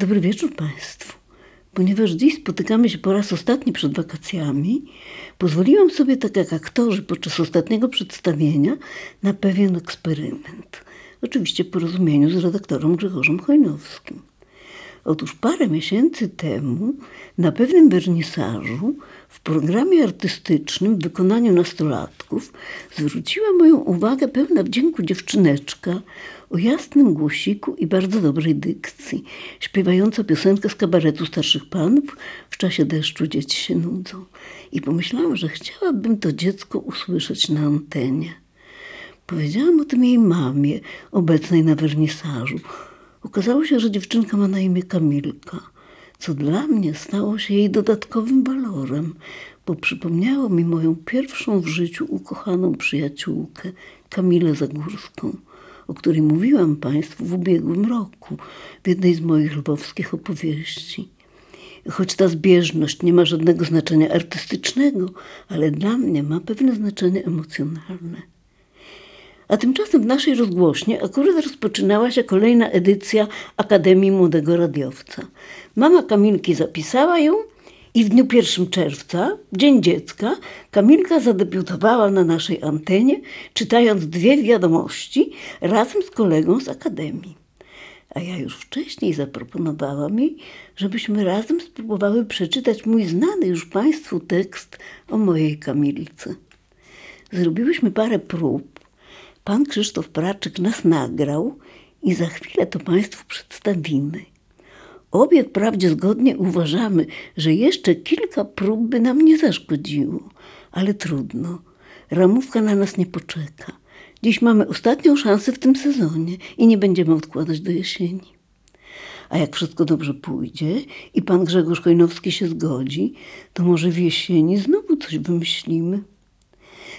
Dobry wieczór Państwu. Ponieważ dziś spotykamy się po raz ostatni przed wakacjami, pozwoliłam sobie, tak jak aktorzy podczas ostatniego przedstawienia, na pewien eksperyment. Oczywiście w porozumieniu z redaktorem Grzegorzem Chojnowskim. Otóż parę miesięcy temu na pewnym wernisażu w programie artystycznym w wykonaniu nastolatków zwróciła moją uwagę pełna wdzięku dziewczyneczka o jasnym głosiku i bardzo dobrej dykcji, śpiewająca piosenkę z kabaretu starszych panów w czasie deszczu dzieci się nudzą. I pomyślałam, że chciałabym to dziecko usłyszeć na antenie. Powiedziałam o tym jej mamie, obecnej na wernisażu. Okazało się, że dziewczynka ma na imię Kamilka, co dla mnie stało się jej dodatkowym walorem, bo przypomniało mi moją pierwszą w życiu ukochaną przyjaciółkę, Kamilę Zagórską, o której mówiłam Państwu w ubiegłym roku w jednej z moich lwowskich opowieści. Choć ta zbieżność nie ma żadnego znaczenia artystycznego, ale dla mnie ma pewne znaczenie emocjonalne. A tymczasem w naszej rozgłośnie akurat rozpoczynała się kolejna edycja Akademii Młodego Radiowca. Mama Kamilki zapisała ją i w dniu 1 czerwca, Dzień Dziecka, Kamilka zadebiutowała na naszej antenie, czytając dwie wiadomości razem z kolegą z Akademii. A ja już wcześniej zaproponowałam jej, żebyśmy razem spróbowały przeczytać mój znany już Państwu tekst o mojej Kamilce. Zrobiłyśmy parę prób. Pan Krzysztof Praczyk nas nagrał i za chwilę to Państwu przedstawimy. Obie wprawdzie zgodnie uważamy, że jeszcze kilka prób by nam nie zaszkodziło, ale trudno. Ramówka na nas nie poczeka. Dziś mamy ostatnią szansę w tym sezonie i nie będziemy odkładać do jesieni. A jak wszystko dobrze pójdzie i pan Grzegorz Chojnowski się zgodzi, to może w jesieni znowu coś wymyślimy.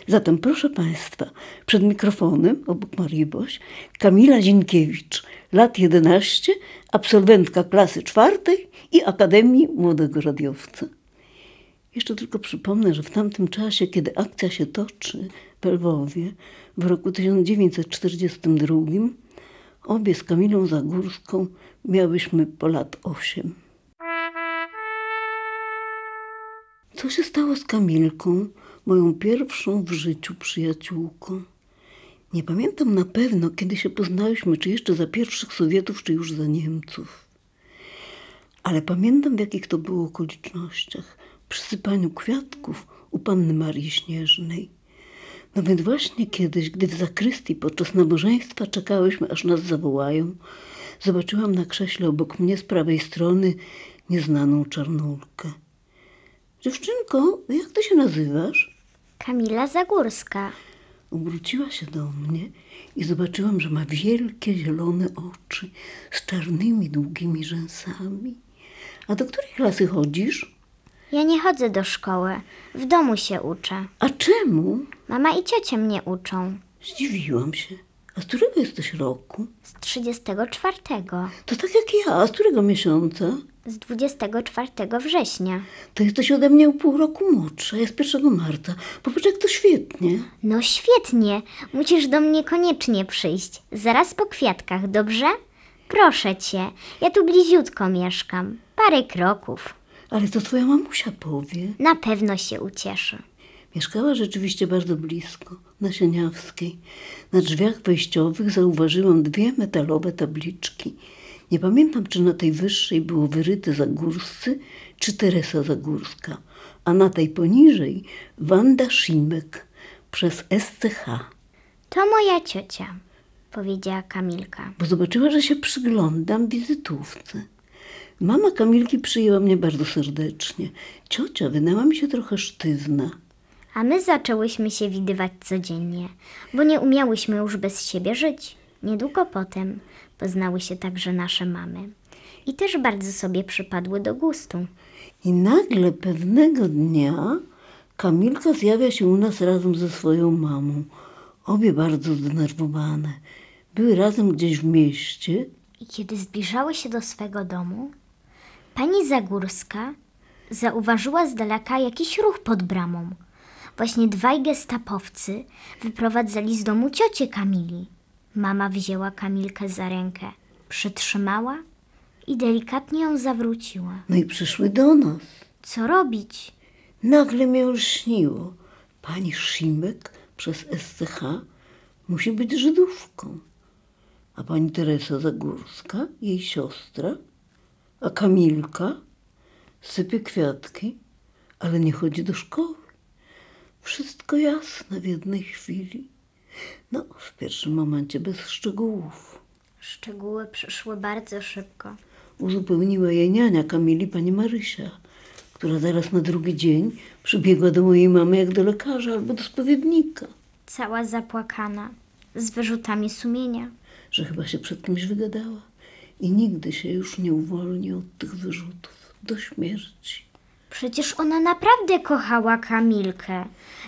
Zatem proszę Państwa, przed mikrofonem obok Marii Boś Kamila Zinkiewicz, lat 11, absolwentka klasy czwartej i Akademii Młodego Radiowca. Jeszcze tylko przypomnę, że w tamtym czasie, kiedy akcja się toczy w Lwowie w roku 1942, obie z Kamilą Zagórską miałyśmy po lat 8. Co się stało z Kamilką, moją pierwszą w życiu przyjaciółką? Nie pamiętam na pewno, kiedy się poznałyśmy, czy jeszcze za pierwszych Sowietów, czy już za Niemców. Ale pamiętam, w jakich to było okolicznościach. Przy sypaniu kwiatków u panny Marii Śnieżnej. Nawet właśnie kiedyś, gdy w zakrystii podczas nabożeństwa czekałyśmy, aż nas zawołają, zobaczyłam na krześle obok mnie z prawej strony nieznaną czarnulkę. Dziewczynko, jak ty się nazywasz? Kamila Zagórska. Obróciła się do mnie i zobaczyłam, że ma wielkie zielone oczy z czarnymi, długimi rzęsami. A do której klasy chodzisz? Ja nie chodzę do szkoły. W domu się uczę. A czemu? Mama i ciocie mnie uczą. Zdziwiłam się. A z którego jesteś roku? Z 34. To tak jak ja. A z którego miesiąca? Z 24 września. To jesteś ode mnie o pół roku młodsza. Jest 1 marca. Popatrz, jak to świetnie. No świetnie. Musisz do mnie koniecznie przyjść. Zaraz po kwiatkach, dobrze? Proszę cię. Ja tu bliziutko mieszkam. Parę kroków. Ale to twoja mamusia powie. Na pewno się ucieszy. Mieszkała rzeczywiście bardzo blisko, na Sieniawskiej. Na drzwiach wejściowych zauważyłam dwie metalowe tabliczki. Nie pamiętam, czy na tej wyższej było wyryte Zagórscy, czy Teresa Zagórska, a na tej poniżej Wanda Szimek przez SCH. To moja ciocia, powiedziała Kamilka. Bo zobaczyła, że się przyglądam wizytówce. Mama Kamilki przyjęła mnie bardzo serdecznie. Ciocia wydała mi się trochę sztywna. A my zaczęłyśmy się widywać codziennie, bo nie umiałyśmy już bez siebie żyć. Niedługo potem poznały się także nasze mamy i też bardzo sobie przypadły do gustu. I nagle pewnego dnia Kamilka zjawia się u nas razem ze swoją mamą. Obie bardzo zdenerwowane. Były razem gdzieś w mieście. I kiedy zbliżały się do swego domu, pani Zagórska zauważyła z daleka jakiś ruch pod bramą. Właśnie dwaj gestapowcy wyprowadzali z domu ciocię Kamili. Mama wzięła Kamilkę za rękę, przytrzymała i delikatnie ją zawróciła. No i przyszły do nas. Co robić? Nagle mnie olśniło. Pani Szymek przez SCH musi być Żydówką. A pani Teresa Zagórska, jej siostra, a Kamilka sypie kwiatki, ale nie chodzi do szkoły. Wszystko jasne w jednej chwili. No, w pierwszym momencie bez szczegółów. Szczegóły przyszły bardzo szybko. Uzupełniła jej niania Kamili pani Marysia, która zaraz na drugi dzień przybiegła do mojej mamy jak do lekarza albo do spowiednika, Cała zapłakana, z wyrzutami sumienia. że chyba się przed kimś wygadała i nigdy się już nie uwolni od tych wyrzutów do śmierci. Przecież ona naprawdę kochała Kamilkę.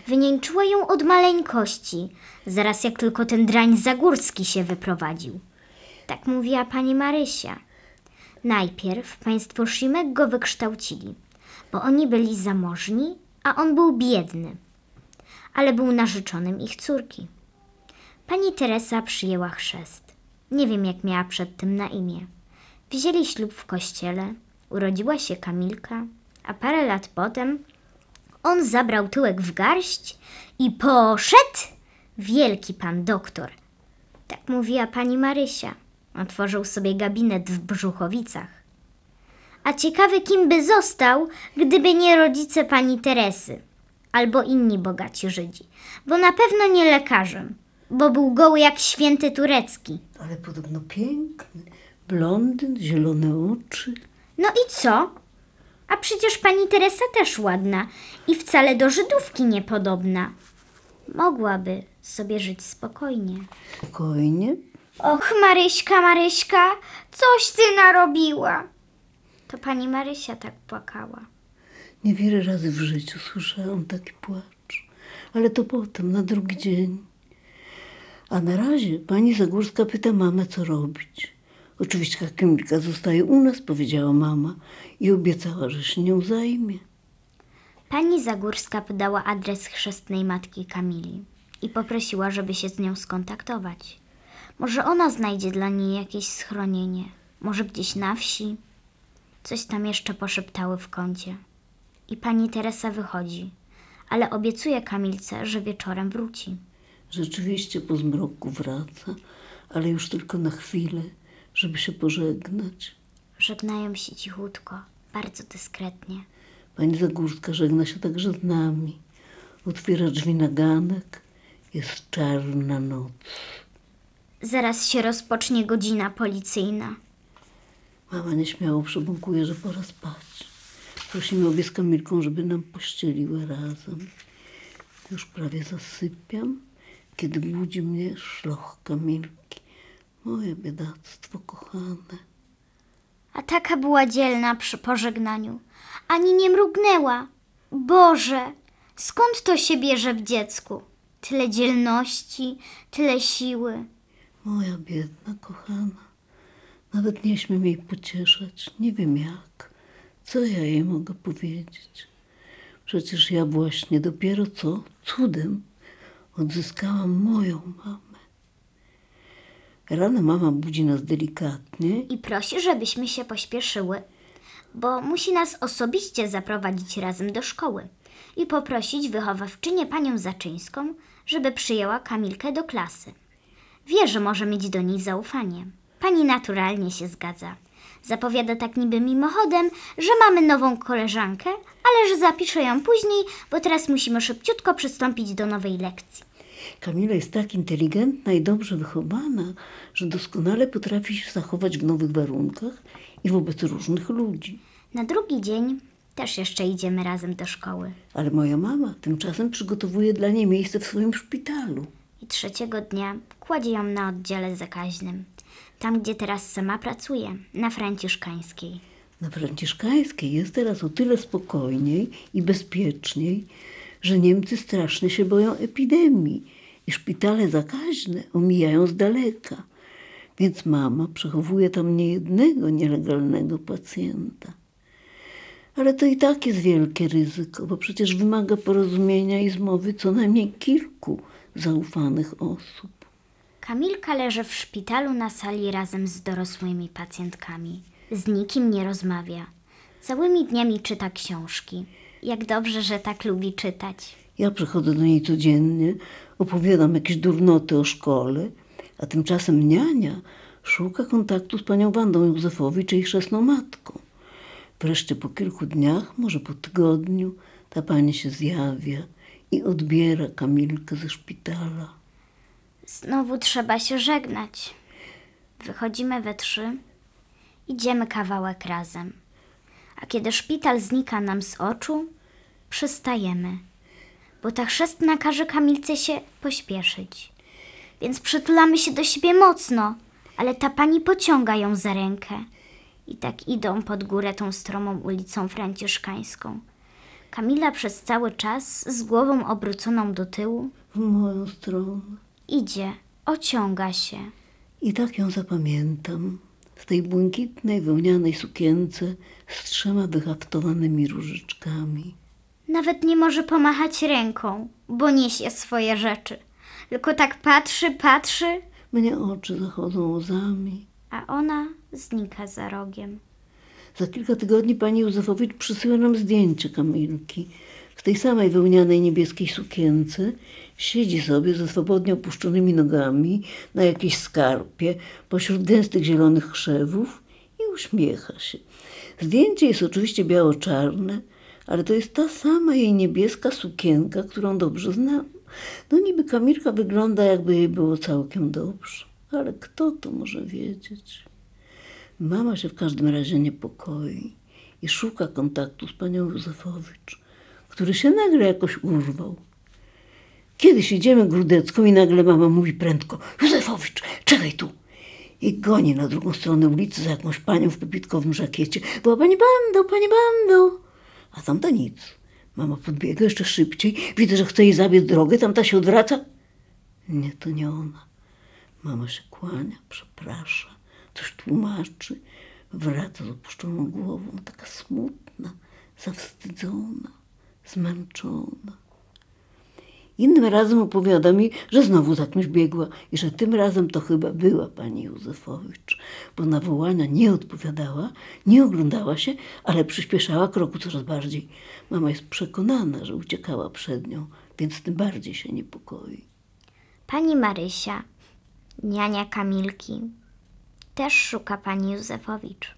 Wynięczyła ją od maleńkości, zaraz jak tylko ten drań Zagórski się wyprowadził. Tak mówiła pani Marysia. Najpierw państwo Szymek go wykształcili, bo oni byli zamożni, a on był biedny. Ale był narzeczonym ich córki. Pani Teresa przyjęła chrzest. Nie wiem, jak miała przed tym na imię. Wzięli ślub w kościele, urodziła się Kamilka, a parę lat potem on zabrał tyłek w garść i poszedł wielki pan doktor. Tak mówiła pani Marysia. Otworzył sobie gabinet w Brzuchowicach. A ciekawy, kim by został, gdyby nie rodzice pani Teresy albo inni bogaci Żydzi, bo na pewno nie lekarzem, bo był goły jak święty turecki. Ale podobno piękny, blondyn, zielone oczy. No i co? A przecież pani Teresa też ładna i wcale do Żydówki niepodobna. Mogłaby sobie żyć spokojnie. Spokojnie, Och, Maryśka, Maryśka, coś ty narobiła. To pani Marysia tak płakała. Niewiele razy w życiu słyszałam taki płacz, ale to potem, na drugi dzień. A na razie pani Zagórska pyta mamę, co robić. Oczywiście Kamilka zostaje u nas, powiedziała mama i obiecała, że się nią zajmie. Pani Zagórska podała adres chrzestnej matki Kamili i poprosiła, żeby się z nią skontaktować. Może ona znajdzie dla niej jakieś schronienie, może gdzieś na wsi. Coś tam jeszcze poszeptały w kącie. I pani Teresa wychodzi, ale obiecuje Kamilce, że wieczorem wróci. Rzeczywiście po zmroku wraca, ale już tylko na chwilę, żeby się pożegnać. Żegnają się cichutko, bardzo dyskretnie. Pani Zagórska żegna się także z nami. Otwiera drzwi na ganek. Jest czarna noc. Zaraz się rozpocznie godzina policyjna. Mama nieśmiało przebąkuje, że pora spać. Prosimy obie z Kamilką, żeby nam pościeliły razem. Już prawie zasypiam, kiedy budzi mnie szloch Kamilki. Moje biedactwo kochane. A taka była dzielna przy pożegnaniu. Ani nie mrugnęła. Boże, skąd to się bierze w dziecku? Tyle dzielności, tyle siły. Moja biedna kochana. Nawet nie śmiem jej pocieszać. Nie wiem jak. Co ja jej mogę powiedzieć? Przecież ja właśnie dopiero co cudem odzyskałam moją mamę. Rano mama budzi nas delikatnie I prosi, żebyśmy się pośpieszyły, bo musi nas osobiście zaprowadzić razem do szkoły i poprosić wychowawczynię panią Zaczyńską, żeby przyjęła Kamilkę do klasy. Wie, że może mieć do niej zaufanie. Pani naturalnie się zgadza. Zapowiada tak niby mimochodem, że mamy nową koleżankę, ale że zapisze ją później, bo teraz musimy szybciutko przystąpić do nowej lekcji. Kamila jest tak inteligentna i dobrze wychowana, że doskonale potrafi się zachować w nowych warunkach i wobec różnych ludzi. Na drugi dzień też jeszcze idziemy razem do szkoły. Ale moja mama tymczasem przygotowuje dla niej miejsce w swoim szpitalu. I trzeciego dnia kładzie ją na oddziale zakaźnym, tam gdzie teraz sama pracuje, na Franciszkańskiej. Na Franciszkańskiej jest teraz o tyle spokojniej i bezpieczniej, że Niemcy strasznie się boją epidemii i szpitale zakaźne omijają z daleka. Więc mama przechowuje tam niejednego nielegalnego pacjenta. Ale to i tak jest wielkie ryzyko, bo przecież wymaga porozumienia i zmowy co najmniej kilku zaufanych osób. Kamilka leży w szpitalu na sali razem z dorosłymi pacjentkami. Z nikim nie rozmawia. Całymi dniami czyta książki. Jak dobrze, że tak lubi czytać. Ja przychodzę do niej codziennie, opowiadam jakieś durnoty o szkole, a tymczasem niania szuka kontaktu z panią Wandą Józefowicz i jej chrzestną matką. Wreszcie po kilku dniach, może po tygodniu, ta pani się zjawia i odbiera Kamilkę ze szpitala. Znowu trzeba się żegnać. Wychodzimy we trzy, idziemy kawałek razem. A kiedy szpital znika nam z oczu, przystajemy, bo ta chrzestna każe Kamilce się pośpieszyć. Więc przytulamy się do siebie mocno, ale ta pani pociąga ją za rękę. I tak idą pod górę tą stromą ulicą franciszkańską. Kamila przez cały czas z głową obróconą do tyłu W moją stronę. idzie, ociąga się. I tak ją zapamiętam. W tej błękitnej, wełnianej sukience z trzema wyhaftowanymi różyczkami. Nawet nie może pomachać ręką, bo niesie swoje rzeczy. Tylko tak patrzy, patrzy, Mnie oczy zachodzą łzami. a ona znika za rogiem. Za kilka tygodni pani Józefowicz przysyła nam zdjęcie Kamilki. W tej samej wełnianej niebieskiej sukience siedzi sobie ze swobodnie opuszczonymi nogami na jakiejś skarpie pośród gęstych zielonych krzewów i uśmiecha się. Zdjęcie jest oczywiście biało-czarne, ale to jest ta sama jej niebieska sukienka, którą dobrze znam. No niby Kamilka wygląda jakby jej było całkiem dobrze, ale kto to może wiedzieć? Mama się w każdym razie niepokoi i szuka kontaktu z panią Józefowicz, który się nagle jakoś urwał. Kiedyś idziemy grudecką i nagle mama mówi prędko Józefowicz, czekaj tu! I goni na drugą stronę ulicy za jakąś panią w pepitkowym żakiecie. Była pani bando, pani bando! A tamta nic. Mama podbiega jeszcze szybciej. Widzę, że chce jej zabiec drogę. Tamta się odwraca. Nie, to nie ona. Mama się kłania, przeprasza, coś tłumaczy, wraca z opuszczoną głową, taka smutna, zawstydzona, zmęczona. Innym razem opowiada mi, że znowu za kimś biegła i że tym razem to chyba była pani Józefowicz, bo na wołania nie odpowiadała, nie oglądała się, ale przyspieszała kroku coraz bardziej. Mama jest przekonana, że uciekała przed nią, więc tym bardziej się niepokoi. Pani Marysia, niania Kamilki, też szuka pani Józefowicz.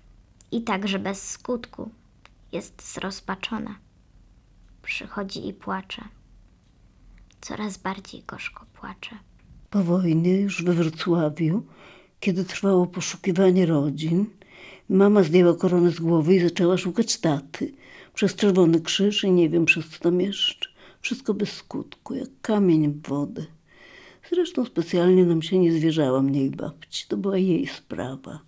I także bez skutku. Jest zrozpaczona. Przychodzi i płacze. Coraz bardziej gorzko płacze. Po wojnie, już we Wrocławiu, kiedy trwało poszukiwanie rodzin, mama zdjęła koronę z głowy i zaczęła szukać taty. Przez Czerwony Krzyż i nie wiem przez co tam jeszcze. Wszystko bez skutku, jak kamień w wodę. Zresztą specjalnie nam się nie zwierzała mniej babci. To była jej sprawa.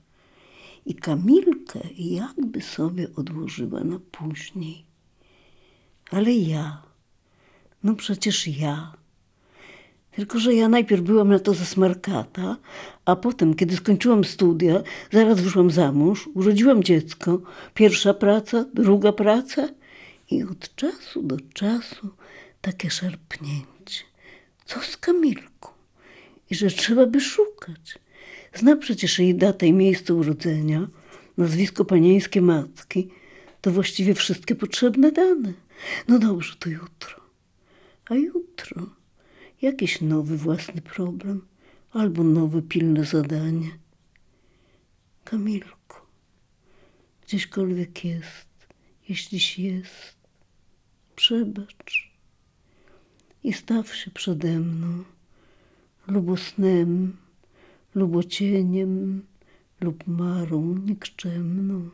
I Kamilkę jakby sobie odłożyła na później. Ale ja, no przecież ja. Tylko, że ja najpierw byłam na to zasmarkata, a potem, kiedy skończyłam studia, zaraz wyszłam za mąż, urodziłam dziecko. Pierwsza praca, druga praca i od czasu do czasu takie szarpnięcie. Co z Kamilką? I że trzeba by szukać. Zna przecież jej datę i miejsce urodzenia, nazwisko panieńskie matki, to właściwie wszystkie potrzebne dane. No dobrze, to jutro. A jutro jakiś nowy własny problem albo nowe pilne zadanie. Kamilko, gdzieśkolwiek jest, jeśliś jest, przebacz i staw się przede mną lub snem, lub cieniem, lub marą nikczemną.